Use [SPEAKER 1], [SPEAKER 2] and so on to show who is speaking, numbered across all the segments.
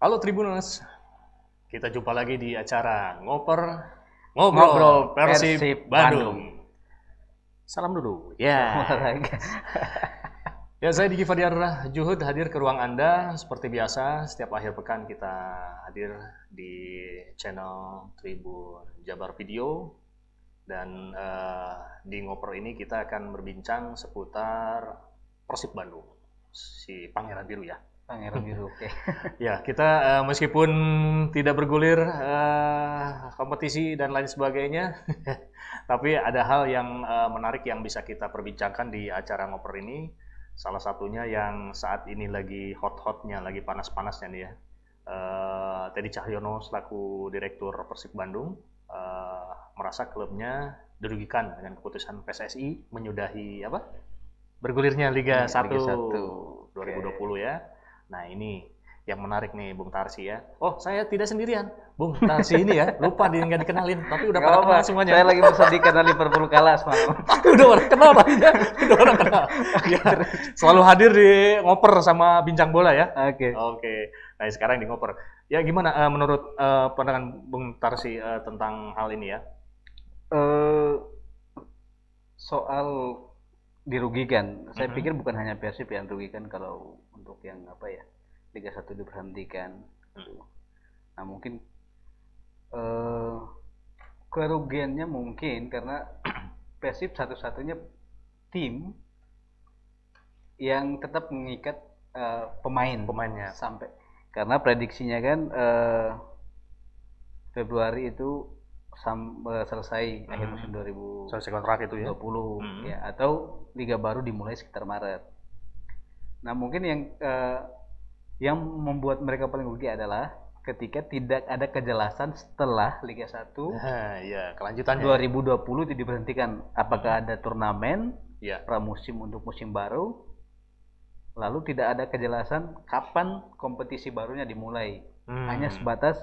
[SPEAKER 1] Halo Tribuners, kita jumpa lagi di acara Ngoper Ngobrol,
[SPEAKER 2] Ngobrol
[SPEAKER 1] Persib,
[SPEAKER 2] Persib
[SPEAKER 1] Bandung. Salam dulu. Ya.
[SPEAKER 2] Olahraga.
[SPEAKER 1] ya saya Diki Fadiar Juhud hadir ke ruang Anda seperti biasa setiap akhir pekan kita hadir di channel Tribun Jabar Video dan eh, di Ngoper ini kita akan berbincang seputar Persib Bandung si Pangeran Biru ya.
[SPEAKER 2] Pangeran biru. Oke.
[SPEAKER 1] Ya, kita eh, meskipun tidak bergulir eh, kompetisi dan lain sebagainya, tapi ada hal yang eh, menarik yang bisa kita perbincangkan di acara ngoper ini. Salah satunya yang saat ini lagi hot-hotnya, lagi panas-panasnya nih ya. Eh, Teddy Cahyono selaku Direktur Persib Bandung eh, merasa klubnya dirugikan dengan keputusan PSSI menyudahi apa? Bergulirnya Liga
[SPEAKER 2] Liga
[SPEAKER 1] 1
[SPEAKER 2] 1.
[SPEAKER 1] 2020 ya. Nah ini yang menarik nih Bung Tarsi ya. Oh saya tidak sendirian. Bung Tarsi ini ya lupa di nggak dikenalin tapi udah pada kenal semuanya.
[SPEAKER 2] Saya lagi bersedih karena Liverpool kalah semalam.
[SPEAKER 1] udah orang kenal tadinya. udah orang kenal. Ya, selalu hadir di ngoper sama bincang bola ya.
[SPEAKER 2] Oke.
[SPEAKER 1] Oke. Nah sekarang di ngoper. Ya gimana eh, menurut eh, pandangan Bung Tarsi eh, tentang hal ini ya?
[SPEAKER 2] Eh, soal dirugikan, saya
[SPEAKER 1] Mhm.
[SPEAKER 2] pikir bukan hanya Persib yang dirugikan kalau untuk yang apa ya Liga 1 diberhentikan.
[SPEAKER 1] Hmm.
[SPEAKER 2] Nah mungkin eh kerugiannya mungkin karena Persib satu-satunya tim yang tetap mengikat eh, pemain
[SPEAKER 1] Pemainnya.
[SPEAKER 2] sampai karena prediksinya kan eh, Februari itu sam, eh, selesai akhir
[SPEAKER 1] Hmm.
[SPEAKER 2] musim 2020
[SPEAKER 1] Selesai kontrak itu ya. Hmm.
[SPEAKER 2] ya atau liga baru dimulai sekitar Maret. Nah mungkin yang eh, yang membuat mereka paling rugi adalah ketika tidak ada kejelasan setelah Liga 1
[SPEAKER 1] Nah, ya kelanjutannya.
[SPEAKER 2] 2020 itu diberhentikan. Apakah ada turnamen
[SPEAKER 1] Ya.
[SPEAKER 2] pramusim untuk musim baru? Lalu tidak ada kejelasan kapan kompetisi barunya dimulai.
[SPEAKER 1] Hmm.
[SPEAKER 2] Hanya sebatas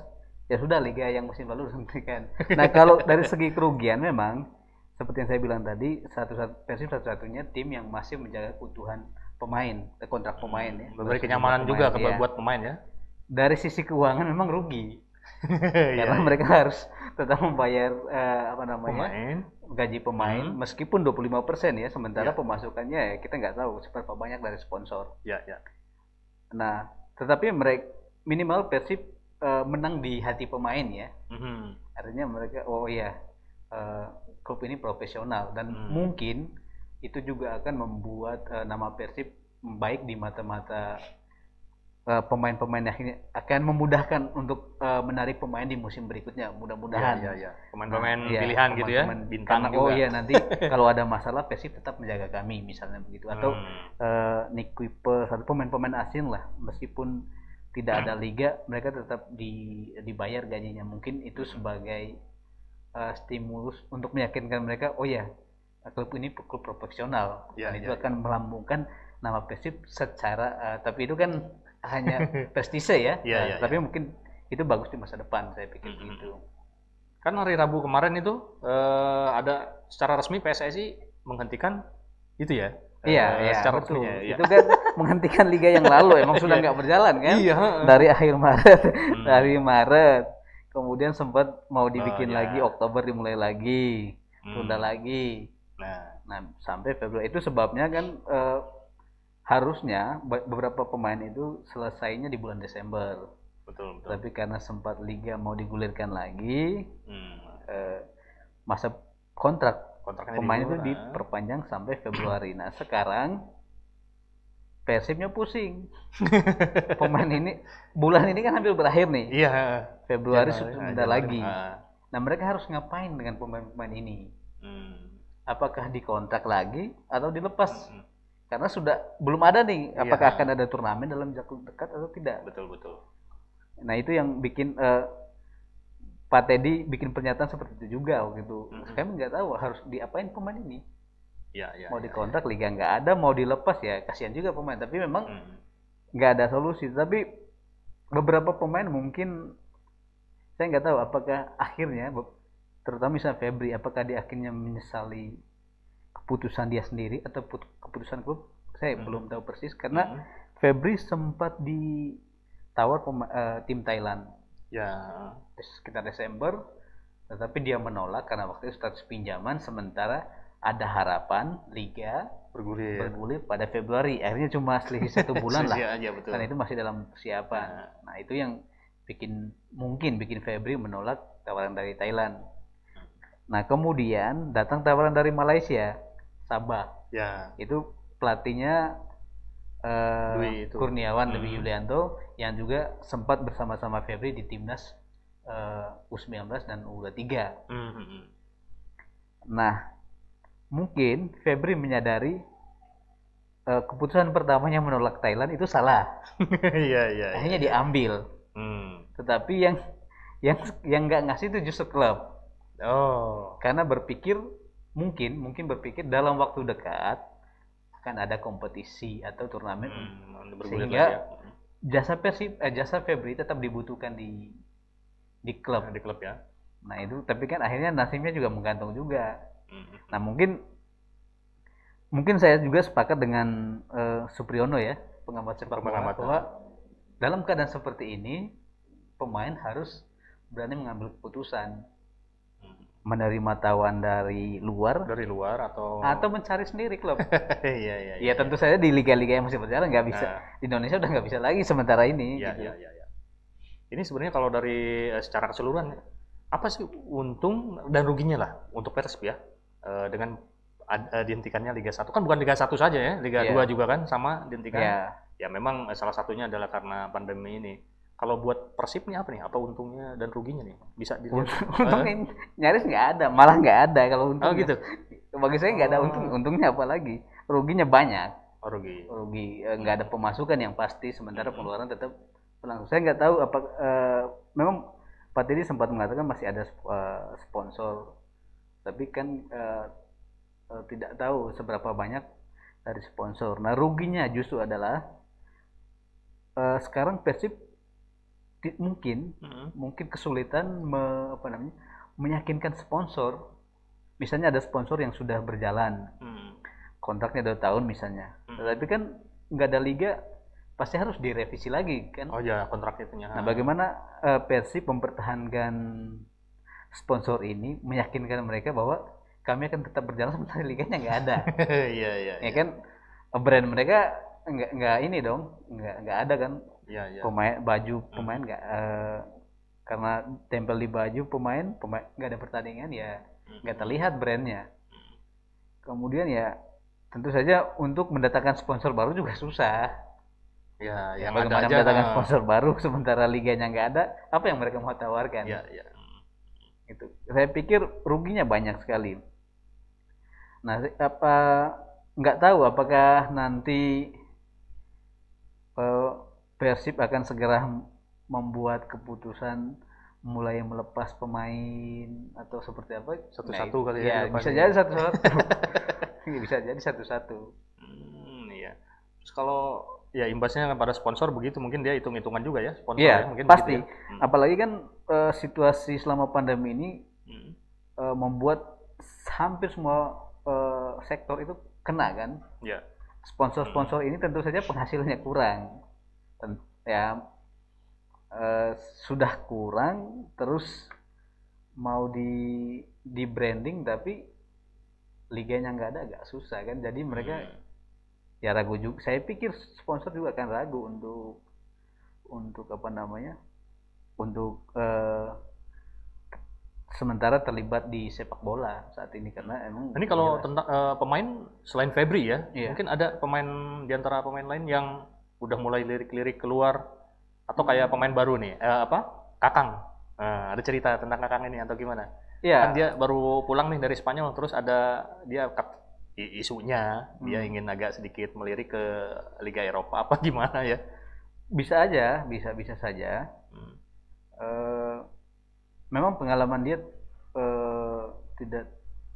[SPEAKER 2] ya sudah liga yang musim lalu dihentikan. Nah kalau dari segi kerugian memang seperti yang saya bilang tadi satu satu Persib satu-satunya tim yang masih menjaga keutuhan pemain eh, kontrak pemain ya.
[SPEAKER 1] Memberi kenyamanan
[SPEAKER 2] pemain,
[SPEAKER 1] juga ke
[SPEAKER 2] iya.
[SPEAKER 1] buat pemain ya.
[SPEAKER 2] Dari sisi keuangan memang rugi
[SPEAKER 1] Iya,
[SPEAKER 2] karena mereka harus tetap membayar eh, apa namanya
[SPEAKER 1] pemain.
[SPEAKER 2] gaji pemain
[SPEAKER 1] Hmm.
[SPEAKER 2] meskipun 25% ya sementara
[SPEAKER 1] Iya.
[SPEAKER 2] pemasukannya ya kita nggak tahu seberapa banyak dari sponsor.
[SPEAKER 1] Ya, ya.
[SPEAKER 2] Nah tetapi mereka minimal Persib eh, menang di hati pemain ya.
[SPEAKER 1] Mhm.
[SPEAKER 2] artinya mereka oh iya eh, klub ini profesional dan
[SPEAKER 1] Hmm.
[SPEAKER 2] mungkin itu juga akan membuat eh, nama Persib baik di mata-mata eh, pemain-pemain yang akan memudahkan untuk eh, menarik pemain di musim berikutnya mudah-mudahan
[SPEAKER 1] Ya, ya, ya. Pemain-pemain
[SPEAKER 2] Iya,
[SPEAKER 1] pilihan gitu ya, bintang
[SPEAKER 2] karena,
[SPEAKER 1] juga.
[SPEAKER 2] oh iya nanti kalau ada masalah Persib tetap menjaga kami misalnya begitu atau
[SPEAKER 1] Hmm.
[SPEAKER 2] eh, Nick Kuiper satu pemain-pemain asing lah meskipun tidak ada liga mereka tetap di, dibayar gajinya mungkin itu sebagai eh, stimulus untuk meyakinkan mereka oh ya klub ini klub profesional
[SPEAKER 1] Ya,
[SPEAKER 2] dan itu
[SPEAKER 1] ya,
[SPEAKER 2] akan melambungkan nama Persib secara eh, tapi itu kan hanya prestise ya
[SPEAKER 1] Ya,
[SPEAKER 2] Eh,
[SPEAKER 1] ya,
[SPEAKER 2] tapi mungkin itu bagus di masa depan saya pikir
[SPEAKER 1] Mhm.
[SPEAKER 2] begitu
[SPEAKER 1] Kan hari Rabu kemarin itu eh, ada secara resmi PSSI menghentikan itu ya.
[SPEAKER 2] Iya,
[SPEAKER 1] eh,
[SPEAKER 2] iya,
[SPEAKER 1] secara
[SPEAKER 2] betul.
[SPEAKER 1] resminya, ya.
[SPEAKER 2] Itu kan menghentikan liga yang lalu emang sudah
[SPEAKER 1] Iya.
[SPEAKER 2] nggak berjalan kan?
[SPEAKER 1] Iya.
[SPEAKER 2] Dari akhir Maret,
[SPEAKER 1] Hmm.
[SPEAKER 2] dari Maret. Kemudian sempat mau dibikin
[SPEAKER 1] Oh, iya.
[SPEAKER 2] lagi Oktober dimulai lagi,
[SPEAKER 1] Hmm.
[SPEAKER 2] tunda lagi.
[SPEAKER 1] Nah,
[SPEAKER 2] Nah, sampai Februari itu sebabnya kan eh, harusnya be- beberapa pemain itu selesainya di bulan Desember.
[SPEAKER 1] betul betul.
[SPEAKER 2] Tapi karena sempat liga mau digulirkan lagi,
[SPEAKER 1] Hmm.
[SPEAKER 2] eh, masa kontrak
[SPEAKER 1] Kontraknya
[SPEAKER 2] pemain itu diperpanjang sampai Februari. Nah sekarang Persibnya pusing. Pemain ini bulan ini kan hampir berakhir nih.
[SPEAKER 1] Iya.
[SPEAKER 2] Februari
[SPEAKER 1] Januari,
[SPEAKER 2] sudah
[SPEAKER 1] ah, Januari,
[SPEAKER 2] lagi.
[SPEAKER 1] ah.
[SPEAKER 2] Nah mereka harus ngapain dengan pemain-pemain ini?
[SPEAKER 1] Hmm.
[SPEAKER 2] Apakah dikontrak lagi atau dilepas?
[SPEAKER 1] Hmm.
[SPEAKER 2] Karena sudah belum ada nih.
[SPEAKER 1] Iya.
[SPEAKER 2] Apakah akan ada turnamen dalam jangka dekat atau tidak?
[SPEAKER 1] Betul betul.
[SPEAKER 2] Nah itu yang bikin eh, Pak Teddy bikin pernyataan seperti itu juga waktu itu.
[SPEAKER 1] Mhm.
[SPEAKER 2] Kami nggak tahu harus diapain pemain ini.
[SPEAKER 1] Iya iya.
[SPEAKER 2] mau
[SPEAKER 1] iya,
[SPEAKER 2] dikontrak liga nggak ada mau dilepas ya kasihan juga pemain tapi memang nggak ada solusi tapi beberapa pemain mungkin saya nggak tahu apakah akhirnya terutama misalnya Febri apakah dia akhirnya menyesali keputusan dia sendiri atau put- keputusan klub saya
[SPEAKER 1] Hmm.
[SPEAKER 2] belum tahu persis karena
[SPEAKER 1] Hmm.
[SPEAKER 2] Febri sempat di tawar pema- eh, tim Thailand
[SPEAKER 1] Ya.
[SPEAKER 2] sekitar Desember, tetapi dia menolak karena waktu itu status pinjaman sementara ada harapan liga
[SPEAKER 1] Bergulir.
[SPEAKER 2] bergulir pada Februari. Akhirnya cuma selisih satu bulan lah.
[SPEAKER 1] Aja betul.
[SPEAKER 2] Karena itu masih dalam persiapan.
[SPEAKER 1] Nah.
[SPEAKER 2] Nah, itu yang bikin mungkin bikin Febri menolak tawaran dari Thailand. Nah, kemudian datang tawaran dari Malaysia, Sabah.
[SPEAKER 1] Ya.
[SPEAKER 2] Itu pelatihnya eh,
[SPEAKER 1] Dwi itu.
[SPEAKER 2] Kurniawan
[SPEAKER 1] Hmm.
[SPEAKER 2] Dwi Yulianto yang juga sempat bersama-sama Febri di timnas eh, U19 dan U23.
[SPEAKER 1] Hmm, hmm, hmm.
[SPEAKER 2] Nah, mungkin Febri menyadari eh, keputusan pertamanya menolak Thailand itu salah.
[SPEAKER 1] Iya, iya. iya.
[SPEAKER 2] Akhirnya diambil.
[SPEAKER 1] Hmm.
[SPEAKER 2] Tetapi yang yang yang nggak ngasih itu justru klub
[SPEAKER 1] Oh.
[SPEAKER 2] karena berpikir mungkin mungkin berpikir dalam waktu dekat akan ada kompetisi atau turnamen
[SPEAKER 1] Hmm,
[SPEAKER 2] Sehingga
[SPEAKER 1] ya.
[SPEAKER 2] jasa Persib eh, jasa Febri tetap dibutuhkan di di klub.
[SPEAKER 1] di klub ya.
[SPEAKER 2] Nah itu tapi kan akhirnya nasibnya juga menggantung juga.
[SPEAKER 1] Hmm.
[SPEAKER 2] Nah mungkin mungkin saya juga sepakat dengan eh, Supriyono ya pengamat sepak bola bahwa dalam keadaan seperti ini pemain harus berani mengambil keputusan. Menerima tawaran dari luar
[SPEAKER 1] Dari luar atau
[SPEAKER 2] atau mencari sendiri klub.
[SPEAKER 1] Iya, iya.
[SPEAKER 2] ya tentu saja di liga-liga yang masih berjalan nggak bisa
[SPEAKER 1] Nah.
[SPEAKER 2] di Indonesia udah nggak bisa lagi sementara ini.
[SPEAKER 1] Iya,
[SPEAKER 2] gitu.
[SPEAKER 1] iya, iya, iya. Ini sebenarnya kalau dari eh, secara keseluruhan apa sih untung dan ruginya lah untuk Persib ya eh, dengan eh, dihentikannya Liga 1 kan bukan Liga 1 saja ya, Liga
[SPEAKER 2] Iya.
[SPEAKER 1] 2 juga kan sama dihentikan.
[SPEAKER 2] Ya,
[SPEAKER 1] Ya memang salah satunya adalah karena pandemi ini. Kalau buat Persib nih apa nih? Apa untungnya dan ruginya nih? Bisa dilihat.
[SPEAKER 2] untung, untungnya nyaris nggak ada, malah nggak ada kalau untung.
[SPEAKER 1] Oh gitu.
[SPEAKER 2] Bagi saya nggak ada
[SPEAKER 1] Oh.
[SPEAKER 2] untung, untungnya apa lagi? Ruginya banyak.
[SPEAKER 1] Oh, rugi.
[SPEAKER 2] rugi eh, nggak ada pemasukan yang pasti sementara pengeluaran tetap berlangsung saya nggak tahu apa eh, memang Pak Teddy sempat mengatakan masih ada eh, sponsor tapi kan eh, eh, tidak tahu seberapa banyak dari sponsor nah ruginya justru adalah eh, sekarang Persib mungkin
[SPEAKER 1] Hmm.
[SPEAKER 2] mungkin kesulitan me- apa namanya meyakinkan sponsor misalnya ada sponsor yang sudah berjalan
[SPEAKER 1] Hmm.
[SPEAKER 2] kontraknya dua tahun misalnya.
[SPEAKER 1] Hmm.
[SPEAKER 2] Tetapi kan nggak ada liga, pasti harus direvisi lagi kan.
[SPEAKER 1] Oh ya kontraknya punya.
[SPEAKER 2] Nah, bagaimana eh, Persib mempertahankan sponsor ini, meyakinkan mereka bahwa kami akan tetap berjalan sementara liganya nggak ada.
[SPEAKER 1] Iya iya.
[SPEAKER 2] ya kan brand mereka nggak nggak ini dong, nggak nggak ada kan
[SPEAKER 1] Iya.
[SPEAKER 2] pemain baju pemain nggak eh, karena tempel di baju pemain pemain nggak ada pertandingan ya
[SPEAKER 1] Hmm.
[SPEAKER 2] nggak terlihat brandnya. Kemudian ya tentu saja untuk mendatangkan sponsor baru juga susah.
[SPEAKER 1] Ya, yang
[SPEAKER 2] Bagaimana
[SPEAKER 1] ada aja.
[SPEAKER 2] mendatangkan
[SPEAKER 1] ah.
[SPEAKER 2] sponsor baru sementara liganya nggak ada, apa yang mereka mau tawarkan?
[SPEAKER 1] Iya iya.
[SPEAKER 2] Itu. Saya pikir ruginya banyak sekali. Nah, apa nggak tahu apakah nanti eh, Persib akan segera membuat keputusan mulai melepas pemain atau seperti apa?
[SPEAKER 1] Satu-satu
[SPEAKER 2] Nah,
[SPEAKER 1] kali ya
[SPEAKER 2] ya, bisa
[SPEAKER 1] ya.
[SPEAKER 2] jadi satu-satu. bisa jadi satu-satu.
[SPEAKER 1] Hmm, iya. Terus kalau ya imbasnya pada sponsor begitu mungkin dia hitung-hitungan juga ya sponsor
[SPEAKER 2] Iya,
[SPEAKER 1] ya mungkin
[SPEAKER 2] pasti.
[SPEAKER 1] ya. Hmm.
[SPEAKER 2] Apalagi kan eh, situasi selama pandemi ini
[SPEAKER 1] Hmm.
[SPEAKER 2] eh, membuat hampir semua eh, sektor itu kena kan.
[SPEAKER 1] Ya.
[SPEAKER 2] Sponsor-sponsor ini tentu saja penghasilannya kurang. Ya eh, sudah kurang terus mau di di branding tapi liganya nggak ada agak susah kan. Jadi mereka
[SPEAKER 1] Hmm.
[SPEAKER 2] ya ragu juga. Saya pikir sponsor juga akan ragu untuk untuk apa namanya untuk eh, sementara terlibat di sepak bola saat ini karena emang
[SPEAKER 1] Ini kalau tentang eh, pemain selain Febri ya,
[SPEAKER 2] Iya.
[SPEAKER 1] mungkin ada pemain di antara pemain lain yang udah mulai lirik-lirik keluar atau kayak pemain baru nih, eh, apa? Kakang. Nah, ada cerita tentang Kakang ini atau gimana?
[SPEAKER 2] ya
[SPEAKER 1] Kan dia baru pulang nih dari Spanyol, terus ada dia isunya dia
[SPEAKER 2] Hmm.
[SPEAKER 1] ingin agak sedikit melirik ke Liga Eropa apa gimana ya?
[SPEAKER 2] bisa aja bisa bisa saja
[SPEAKER 1] Hmm.
[SPEAKER 2] Eh, memang pengalaman dia eh, tidak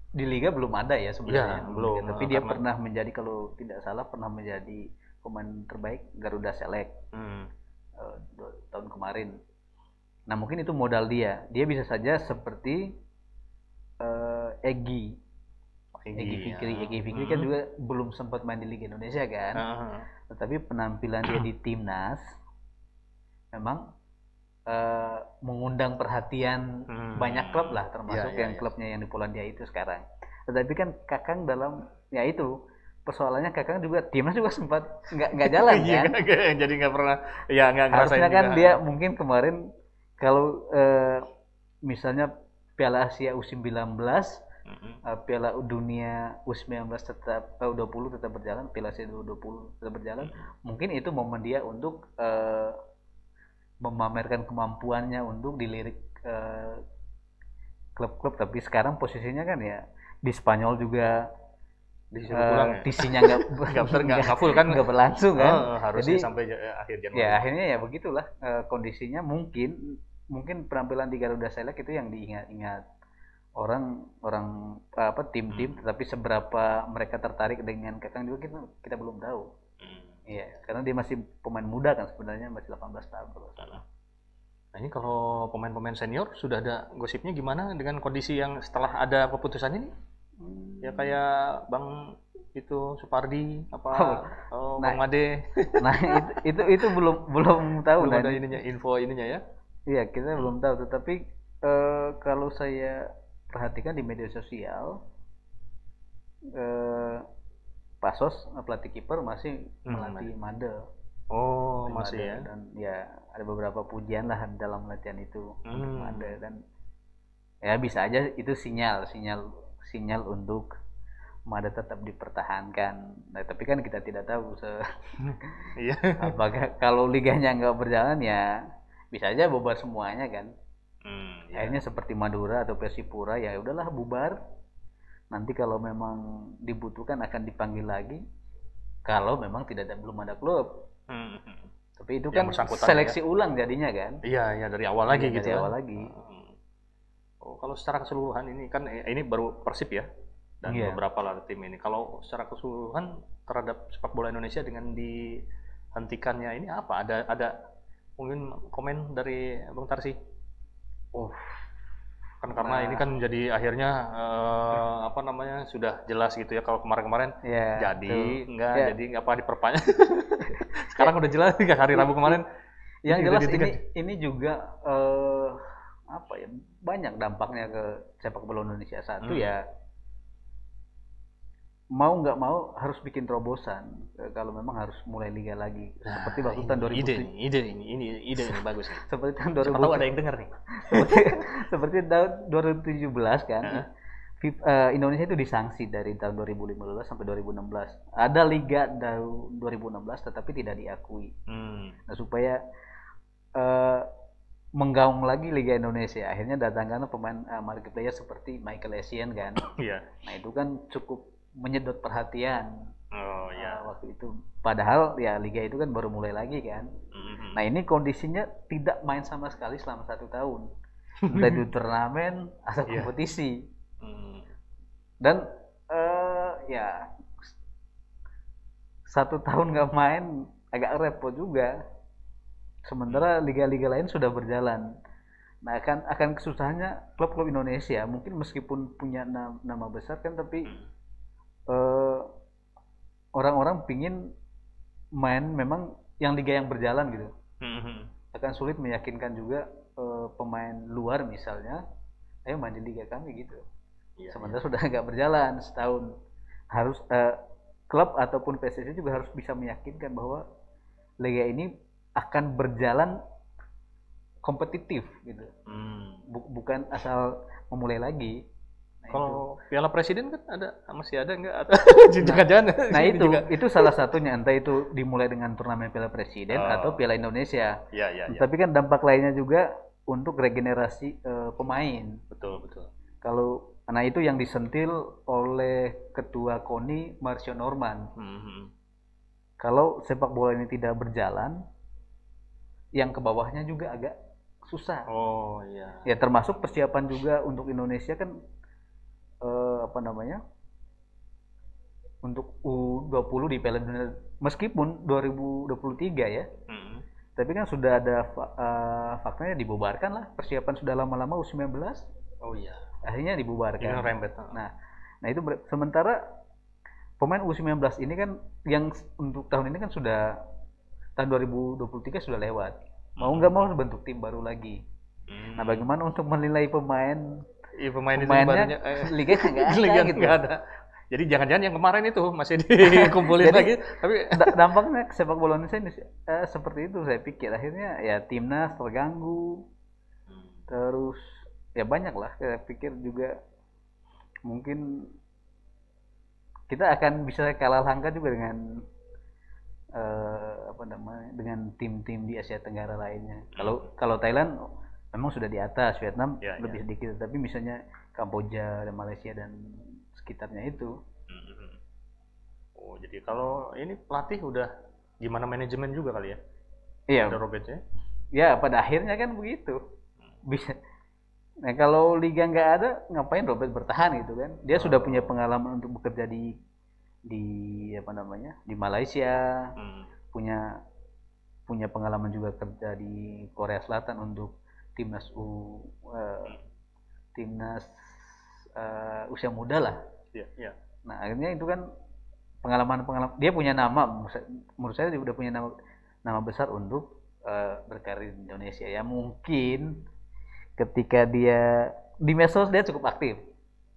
[SPEAKER 2] di liga belum ada ya sebenarnya
[SPEAKER 1] Iya, belum.
[SPEAKER 2] tapi dia
[SPEAKER 1] karena-
[SPEAKER 2] pernah menjadi kalau tidak salah pernah menjadi pemain terbaik Garuda Select
[SPEAKER 1] Hmm.
[SPEAKER 2] dua- tahun kemarin nah mungkin itu modal dia dia bisa saja seperti eh, Egi Egi
[SPEAKER 1] Egi,
[SPEAKER 2] Fikri
[SPEAKER 1] ya.
[SPEAKER 2] Egi Fikri kan
[SPEAKER 1] Hmm.
[SPEAKER 2] juga belum sempat main di Liga Indonesia kan
[SPEAKER 1] Ah,
[SPEAKER 2] tetapi penampilan dia di timnas memang eh, mengundang perhatian
[SPEAKER 1] Hmm.
[SPEAKER 2] banyak klub lah termasuk
[SPEAKER 1] Iya, iya,
[SPEAKER 2] yang
[SPEAKER 1] iya.
[SPEAKER 2] klubnya yang di Polandia itu sekarang. Tetapi kan Kakang dalam ya itu persoalannya Kakang juga timnas juga sempat nggak nggak jalan
[SPEAKER 1] Iya,
[SPEAKER 2] kan.
[SPEAKER 1] jadi nggak pernah ya nggak ngerasain
[SPEAKER 2] Harusnya kan
[SPEAKER 1] juga.
[SPEAKER 2] dia mungkin kemarin kalau eh, misalnya Piala Asia U19
[SPEAKER 1] Mm-mm.
[SPEAKER 2] eh, Piala Dunia U19 tetap eh, U20 tetap berjalan, Piala Asia U20 tetap berjalan, mungkin itu momen dia untuk eh, memamerkan kemampuannya untuk dilirik eh, klub-klub. Tapi sekarang posisinya kan ya di Spanyol juga
[SPEAKER 1] disuruh
[SPEAKER 2] eh,
[SPEAKER 1] pulang ya
[SPEAKER 2] TC-nya
[SPEAKER 1] nggak nggak full kan
[SPEAKER 2] nggak berlangsung kan.
[SPEAKER 1] Oh, harusnya
[SPEAKER 2] Jadi-
[SPEAKER 1] sampai ja- akhir Januari
[SPEAKER 2] ya akhirnya ya begitulah eh, kondisinya mungkin mungkin penampilan di Garuda Select itu yang diingat-ingat orang orang eh, apa tim-tim tetapi seberapa mereka tertarik dengan Kakang juga kita kita belum tahu
[SPEAKER 1] Hmm.
[SPEAKER 2] iya karena dia masih pemain muda kan sebenarnya masih 18 tahun kalau salah.
[SPEAKER 1] Nah ini kalau pemain-pemain senior sudah ada gosipnya gimana dengan kondisi yang setelah ada keputusan ini? Ya kayak Bang itu Supardi apa oh,
[SPEAKER 2] Nah,
[SPEAKER 1] Bang Made
[SPEAKER 2] nah itu, itu itu belum belum tahu
[SPEAKER 1] belum
[SPEAKER 2] dan
[SPEAKER 1] ada ininya info ininya ya.
[SPEAKER 2] iya kita belum tahu tetapi eh, kalau saya perhatikan di media sosial eh, Pasos pelatih kiper masih
[SPEAKER 1] Hmm,
[SPEAKER 2] melatih Made
[SPEAKER 1] Oh
[SPEAKER 2] Tim
[SPEAKER 1] masih ya.
[SPEAKER 2] dan ya ada beberapa pujian lah dalam latihan itu untuk
[SPEAKER 1] Hmm.
[SPEAKER 2] Made dan ya bisa aja itu sinyal sinyal sinyal untuk Made tetap dipertahankan nah, tapi kan kita tidak tahu se-
[SPEAKER 1] Iya.
[SPEAKER 2] apakah kalau liganya nggak berjalan ya bisa aja bubar semuanya kan
[SPEAKER 1] Hmm, iya.
[SPEAKER 2] akhirnya seperti Madura atau Persipura ya udahlah bubar nanti kalau memang dibutuhkan akan dipanggil lagi kalau memang tidak ada belum ada klub
[SPEAKER 1] Hmm, hmm.
[SPEAKER 2] tapi itu
[SPEAKER 1] Yang
[SPEAKER 2] kan seleksi ulang jadinya kan
[SPEAKER 1] Iya, ya dari awal lagi
[SPEAKER 2] Iya,
[SPEAKER 1] gitu
[SPEAKER 2] dari
[SPEAKER 1] ya.
[SPEAKER 2] awal lagi.
[SPEAKER 1] Oh, kalau secara keseluruhan ini kan eh, ini baru Persib ya dan
[SPEAKER 2] Iya.
[SPEAKER 1] beberapa lah tim ini. Kalau secara keseluruhan terhadap sepak bola Indonesia dengan dihentikannya ini apa? Ada ada mungkin komen dari Bang Tarsi?
[SPEAKER 2] Oh,
[SPEAKER 1] Kan karena
[SPEAKER 2] Nah.
[SPEAKER 1] ini kan jadi akhirnya eh, apa namanya sudah jelas gitu ya kalau kemarin-kemarin
[SPEAKER 2] ya
[SPEAKER 1] jadi
[SPEAKER 2] tuh.
[SPEAKER 1] enggak
[SPEAKER 2] Ya.
[SPEAKER 1] jadi apa diperpanjang. Sekarang udah jelas nih hari Rabu kemarin.
[SPEAKER 2] yang jelas ini ini juga eh, apa ya banyak dampaknya ke sepak bola Indonesia satu
[SPEAKER 1] Hmm.
[SPEAKER 2] ya mau nggak mau harus bikin terobosan eh, kalau memang harus mulai liga lagi seperti
[SPEAKER 1] Nah,
[SPEAKER 2] waktu
[SPEAKER 1] ini
[SPEAKER 2] tahun
[SPEAKER 1] ide
[SPEAKER 2] 2007
[SPEAKER 1] nih, ide ini, ini ide ini bagus nih.
[SPEAKER 2] seperti tahun
[SPEAKER 1] Siapa tahu
[SPEAKER 2] 2000
[SPEAKER 1] ada yang dengar nih.
[SPEAKER 2] seperti, seperti tahun 2017 kan eh, Indonesia itu disanksi dari tahun 2015 sampai 2016 ada liga tahun 2016 tetapi tidak diakui
[SPEAKER 1] Hmm.
[SPEAKER 2] nah, supaya eh, menggaung lagi Liga Indonesia akhirnya datangkan pemain eh, market player seperti Michael Essien kan
[SPEAKER 1] Iya.
[SPEAKER 2] nah itu kan cukup menyedot perhatian
[SPEAKER 1] Oh
[SPEAKER 2] eh,
[SPEAKER 1] ya.
[SPEAKER 2] waktu itu padahal ya liga itu kan baru mulai lagi kan
[SPEAKER 1] Mhm.
[SPEAKER 2] Nah ini kondisinya tidak main sama sekali selama satu tahun. Entah itu turnamen atau
[SPEAKER 1] Iya.
[SPEAKER 2] kompetisi.
[SPEAKER 1] Hmm.
[SPEAKER 2] Dan eh ya satu tahun nggak main agak repot juga. Sementara liga-liga lain sudah berjalan. Nah akan akan kesusahannya klub-klub Indonesia. Mungkin meskipun punya na- nama besar kan tapi eh, orang-orang pingin main memang yang liga yang berjalan gitu.
[SPEAKER 1] Mhm.
[SPEAKER 2] akan sulit meyakinkan juga eh, pemain luar misalnya ayo main di liga kami gitu.
[SPEAKER 1] Iya,
[SPEAKER 2] sementara sudah nggak berjalan setahun. Harus eh, klub ataupun PSSI juga harus bisa meyakinkan bahwa liga ini akan berjalan kompetitif gitu
[SPEAKER 1] Hmm.
[SPEAKER 2] Bu- bukan asal memulai lagi nah, itu.
[SPEAKER 1] Kalau Piala Presiden kan ada masih ada nggak? Atau jangan-jangan
[SPEAKER 2] nah itu
[SPEAKER 1] juga.
[SPEAKER 2] itu salah satunya entah itu dimulai dengan turnamen Piala Presiden
[SPEAKER 1] Oh.
[SPEAKER 2] atau Piala Indonesia
[SPEAKER 1] Ya ya ya.
[SPEAKER 2] tapi kan dampak lainnya juga untuk regenerasi eh, pemain
[SPEAKER 1] Betul betul.
[SPEAKER 2] kalau nah itu yang disentil oleh ketua KONI Marcio Norman
[SPEAKER 1] Mhm.
[SPEAKER 2] kalau sepak bola ini tidak berjalan yang ke bawahnya juga agak susah
[SPEAKER 1] Oh iya.
[SPEAKER 2] ya termasuk persiapan juga untuk Indonesia kan eh, apa namanya untuk U20 di Piala Dunia meskipun 2023 ya
[SPEAKER 1] Mhm.
[SPEAKER 2] tapi kan sudah ada fa- eh, faktanya dibubarkan lah persiapan sudah lama-lama U19
[SPEAKER 1] Oh iya.
[SPEAKER 2] akhirnya
[SPEAKER 1] Ini
[SPEAKER 2] dibubarkan
[SPEAKER 1] rembet.
[SPEAKER 2] Nah, nah itu sementara pemain U19 ini kan yang untuk tahun ini kan sudah tahun 2023 sudah lewat. mau nggak mau bentuk tim baru lagi.
[SPEAKER 1] Hmm.
[SPEAKER 2] Nah, bagaimana untuk menilai pemain
[SPEAKER 1] Iya, pemain
[SPEAKER 2] pemainnya
[SPEAKER 1] eh,
[SPEAKER 2] liga nggak ada
[SPEAKER 1] liga
[SPEAKER 2] gitu.
[SPEAKER 1] ada. Jadi jangan-jangan yang kemarin itu masih dikumpulin
[SPEAKER 2] Jadi-
[SPEAKER 1] lagi, tapi
[SPEAKER 2] Da- dampaknya sepak bola Indonesia ini, eh, seperti itu saya pikir akhirnya ya timnas terganggu terus ya banyak lah saya pikir juga mungkin kita akan bisa kalah langkah juga dengan eh, apa namanya dengan tim-tim di Asia Tenggara lainnya kalau kalau Thailand memang sudah di atas Vietnam
[SPEAKER 1] Ya,
[SPEAKER 2] lebih sedikit tapi misalnya Kamboja dan Malaysia dan sekitarnya itu
[SPEAKER 1] Hmm. Oh, jadi kalau ini pelatih udah gimana manajemen juga kali ya?
[SPEAKER 2] iya
[SPEAKER 1] Ada Robertnya.
[SPEAKER 2] ya pada akhirnya kan begitu bisa nah kalau liga nggak ada ngapain Robert bertahan gitu kan dia sudah
[SPEAKER 1] Oh.
[SPEAKER 2] punya pengalaman untuk bekerja di di apa namanya di Malaysia
[SPEAKER 1] Hmm.
[SPEAKER 2] Punya punya pengalaman juga kerja di Korea Selatan untuk timnas u eh, timnas eh, usia muda lah
[SPEAKER 1] Iya, iya.
[SPEAKER 2] Nah akhirnya itu kan pengalaman-pengalaman dia punya nama menurut saya- dia udah punya nama nama besar untuk eh, berkarir di Indonesia ya mungkin ketika dia di medsos dia cukup aktif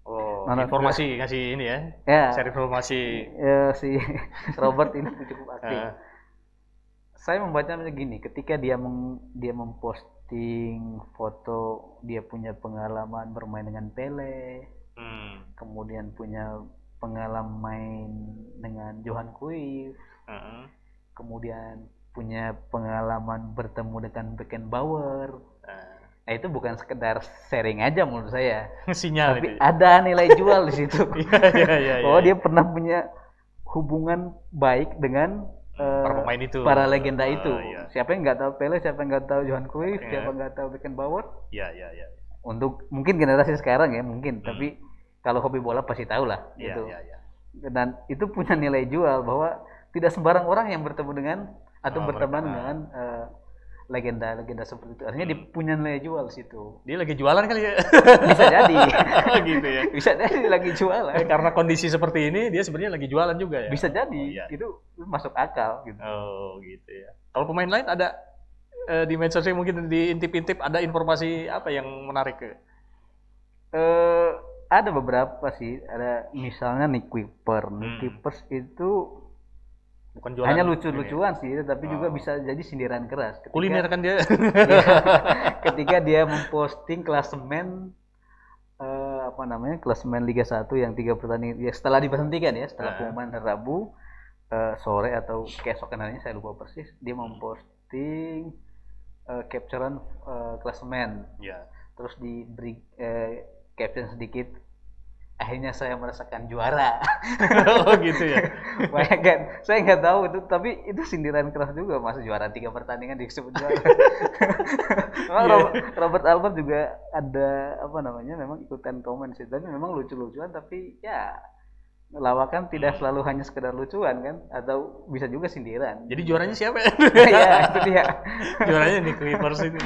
[SPEAKER 1] Oh,
[SPEAKER 2] Mana-
[SPEAKER 1] informasi ngasih ini ya.
[SPEAKER 2] ya,
[SPEAKER 1] Share informasi.
[SPEAKER 2] ya si Robert ini cukup aktif
[SPEAKER 1] Eh,
[SPEAKER 2] saya membacanya gini ketika dia meng- dia memposting foto dia punya pengalaman bermain dengan Pele
[SPEAKER 1] hmm.
[SPEAKER 2] kemudian punya pengalaman main dengan Johan Cruyff
[SPEAKER 1] Heeh.
[SPEAKER 2] kemudian punya pengalaman bertemu dengan Beckenbauer.
[SPEAKER 1] Eh,
[SPEAKER 2] Nah, itu bukan sekedar sharing aja menurut saya,
[SPEAKER 1] sinyal
[SPEAKER 2] tapi
[SPEAKER 1] itu. ya?
[SPEAKER 2] ada nilai jual di situ.
[SPEAKER 1] Iya, iya, iya.
[SPEAKER 2] Bahwa
[SPEAKER 1] iya.
[SPEAKER 2] dia pernah punya hubungan baik dengan eh,
[SPEAKER 1] para pemain itu.
[SPEAKER 2] para legenda
[SPEAKER 1] Ah,
[SPEAKER 2] itu.
[SPEAKER 1] Iya,
[SPEAKER 2] Siapa yang nggak tahu Pele, siapa yang nggak tahu Johan Cruyff,
[SPEAKER 1] Iya.
[SPEAKER 2] siapa yang nggak tahu Beckenbauer.
[SPEAKER 1] iya, iya. iya.
[SPEAKER 2] Untuk mungkin generasi sekarang ya mungkin,
[SPEAKER 1] Hmm.
[SPEAKER 2] tapi kalau hobi bola pasti tahu lah
[SPEAKER 1] Iya,
[SPEAKER 2] gitu.
[SPEAKER 1] iya, iya.
[SPEAKER 2] Dan itu punya nilai jual bahwa tidak sembarang orang yang bertemu dengan atau
[SPEAKER 1] Ah,
[SPEAKER 2] berteman
[SPEAKER 1] mereka-
[SPEAKER 2] dengan eh, legenda-legenda seperti itu. Artinya dia punya nilai jual di situ.
[SPEAKER 1] Dia lagi jualan kali ya.
[SPEAKER 2] Bisa jadi.
[SPEAKER 1] gitu ya.
[SPEAKER 2] Bisa jadi lagi jualan.
[SPEAKER 1] Eh, karena kondisi seperti ini dia sebenarnya lagi jualan juga ya.
[SPEAKER 2] Bisa jadi.
[SPEAKER 1] Oh, iya.
[SPEAKER 2] Itu masuk akal gitu.
[SPEAKER 1] Oh, gitu ya. Kalau pemain lain ada eh, di medsosnya mungkin diintip-intip ada informasi apa yang menarik ke?
[SPEAKER 2] Eh ada beberapa sih. Ada misalnya Nick Kuiper. Nick
[SPEAKER 1] Hmm.
[SPEAKER 2] Kuipers itu
[SPEAKER 1] Bukan jualan.
[SPEAKER 2] hanya lucu-lucuan sih, tapi juga
[SPEAKER 1] Oh.
[SPEAKER 2] bisa jadi sindiran keras.
[SPEAKER 1] ya.
[SPEAKER 2] Ketika-
[SPEAKER 1] Kuliner kan dia.
[SPEAKER 2] Iya. ketika dia memposting klasemen eh, apa namanya klasemen Liga 1 yang tiga pertandingan ya setelah diberhentikan ya setelah
[SPEAKER 1] Ah.
[SPEAKER 2] pengumuman hari Rabu eh, sore atau keesokan harinya saya lupa persis dia memposting eh, capturean eh, klasemen
[SPEAKER 1] ya.
[SPEAKER 2] terus diberi eh, caption sedikit akhirnya saya merasakan juara
[SPEAKER 1] oh, gitu ya.
[SPEAKER 2] Bayangkan, saya nggak tahu itu, tapi itu sindiran keras juga mas juara tiga pertandingan disebut juara. memang
[SPEAKER 1] Iya.
[SPEAKER 2] Robert, Robert Albert juga ada apa namanya, memang ikutan komen sih, tapi memang lucu-lucuan, tapi ya lawakan tidak selalu hanya sekedar lucuan kan, atau bisa juga sindiran.
[SPEAKER 1] Jadi juaranya siapa ya?
[SPEAKER 2] ya itu dia.
[SPEAKER 1] juaranya nih Clippers itu.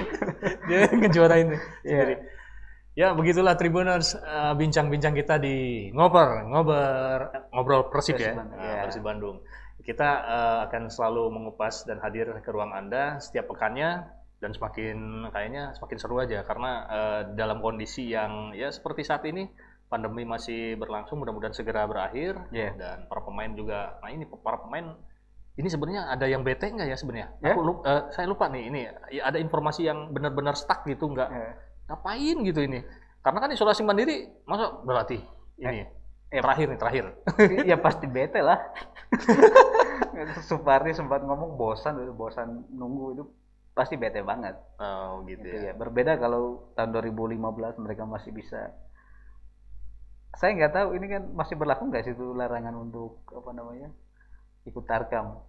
[SPEAKER 1] Dia ngejuarain
[SPEAKER 2] Iya.
[SPEAKER 1] Ya begitulah Tribuners eh, bincang-bincang kita di ngoper, ngobrol ngobrol Persib ya,
[SPEAKER 2] Persib Bandung,
[SPEAKER 1] Nah,
[SPEAKER 2] ya.
[SPEAKER 1] Persib Bandung. Kita eh, akan selalu mengupas dan hadir ke ruang Anda setiap pekannya dan semakin kayaknya semakin seru aja karena eh, dalam kondisi yang ya seperti saat ini pandemi masih berlangsung mudah-mudahan segera berakhir
[SPEAKER 2] Iya.
[SPEAKER 1] dan para pemain juga nah ini para pemain ini sebenarnya ada yang bete nggak ya sebenarnya?
[SPEAKER 2] Ya.
[SPEAKER 1] Aku lup- eh, saya lupa nih ini ya, ada informasi yang benar-benar stuck gitu nggak
[SPEAKER 2] Eh,
[SPEAKER 1] ngapain gitu ini? Karena kan isolasi mandiri masa berarti ini
[SPEAKER 2] eh,
[SPEAKER 1] terakhir nih terakhir.
[SPEAKER 2] ya pasti bete lah. Supardi sempat ngomong bosan, bosan nunggu itu pasti bete banget.
[SPEAKER 1] Oh gitu
[SPEAKER 2] Gitu
[SPEAKER 1] ya.
[SPEAKER 2] ya. Berbeda kalau tahun 2015 mereka masih bisa. Saya nggak tahu ini kan masih berlaku nggak sih itu larangan untuk apa namanya ikut tarkam.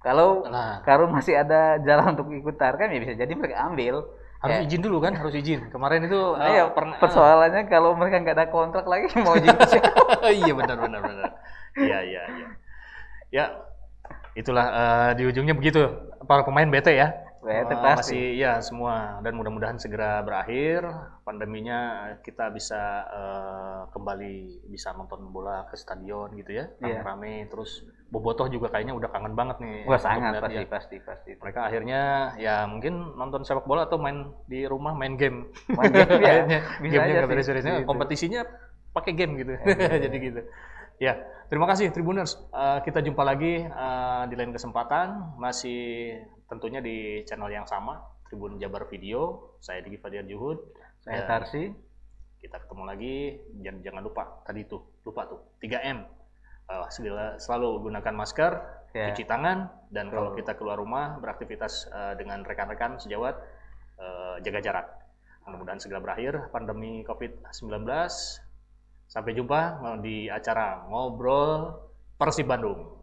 [SPEAKER 2] Kalau
[SPEAKER 1] Nah
[SPEAKER 2] kalau masih ada jalan untuk ikut tarkam ya bisa jadi mereka ambil.
[SPEAKER 1] Harus
[SPEAKER 2] Ya.
[SPEAKER 1] izin dulu kan harus izin. Kemarin itu
[SPEAKER 2] Nah,
[SPEAKER 1] eh,
[SPEAKER 2] ya,
[SPEAKER 1] pernah
[SPEAKER 2] persoalannya kalau mereka nggak ada kontrak lagi mau izin
[SPEAKER 1] iya benar benar benar. Iya iya iya. Ya itulah eh, di ujungnya begitu para pemain bete ya
[SPEAKER 2] WT
[SPEAKER 1] Uh,
[SPEAKER 2] pasti.
[SPEAKER 1] masih ya semua dan mudah-mudahan segera berakhir pandeminya kita bisa eh, kembali bisa nonton bola ke stadion gitu ya
[SPEAKER 2] Iya.
[SPEAKER 1] rame-rame terus Bobotoh juga kayaknya udah kangen banget nih
[SPEAKER 2] Wah sangat pasti
[SPEAKER 1] dia.
[SPEAKER 2] pasti pasti.
[SPEAKER 1] mereka akhirnya ya mungkin nonton sepak bola atau main di rumah main game
[SPEAKER 2] Main game ya, bisa
[SPEAKER 1] gamenya
[SPEAKER 2] aja
[SPEAKER 1] nggak
[SPEAKER 2] sih,
[SPEAKER 1] beres-beresnya
[SPEAKER 2] gitu.
[SPEAKER 1] kompetisinya pakai game gitu
[SPEAKER 2] Iya.
[SPEAKER 1] jadi gitu ya terima kasih Tribuners Eh, kita jumpa lagi eh, di lain kesempatan masih tentunya di channel yang sama Tribun Jabar Video saya Diki Fadian Juhud
[SPEAKER 2] Saya
[SPEAKER 1] Ya.
[SPEAKER 2] Tarsi.
[SPEAKER 1] kita ketemu lagi jangan jangan lupa tadi tuh lupa tuh 3M Eh, segala selalu gunakan masker
[SPEAKER 2] Ya.
[SPEAKER 1] cuci tangan dan
[SPEAKER 2] Betul.
[SPEAKER 1] kalau kita keluar rumah beraktivitas eh, dengan rekan-rekan sejawat eh, jaga jarak mudah-mudahan segera berakhir pandemi COVID-19 sampai jumpa di acara ngobrol Persib Bandung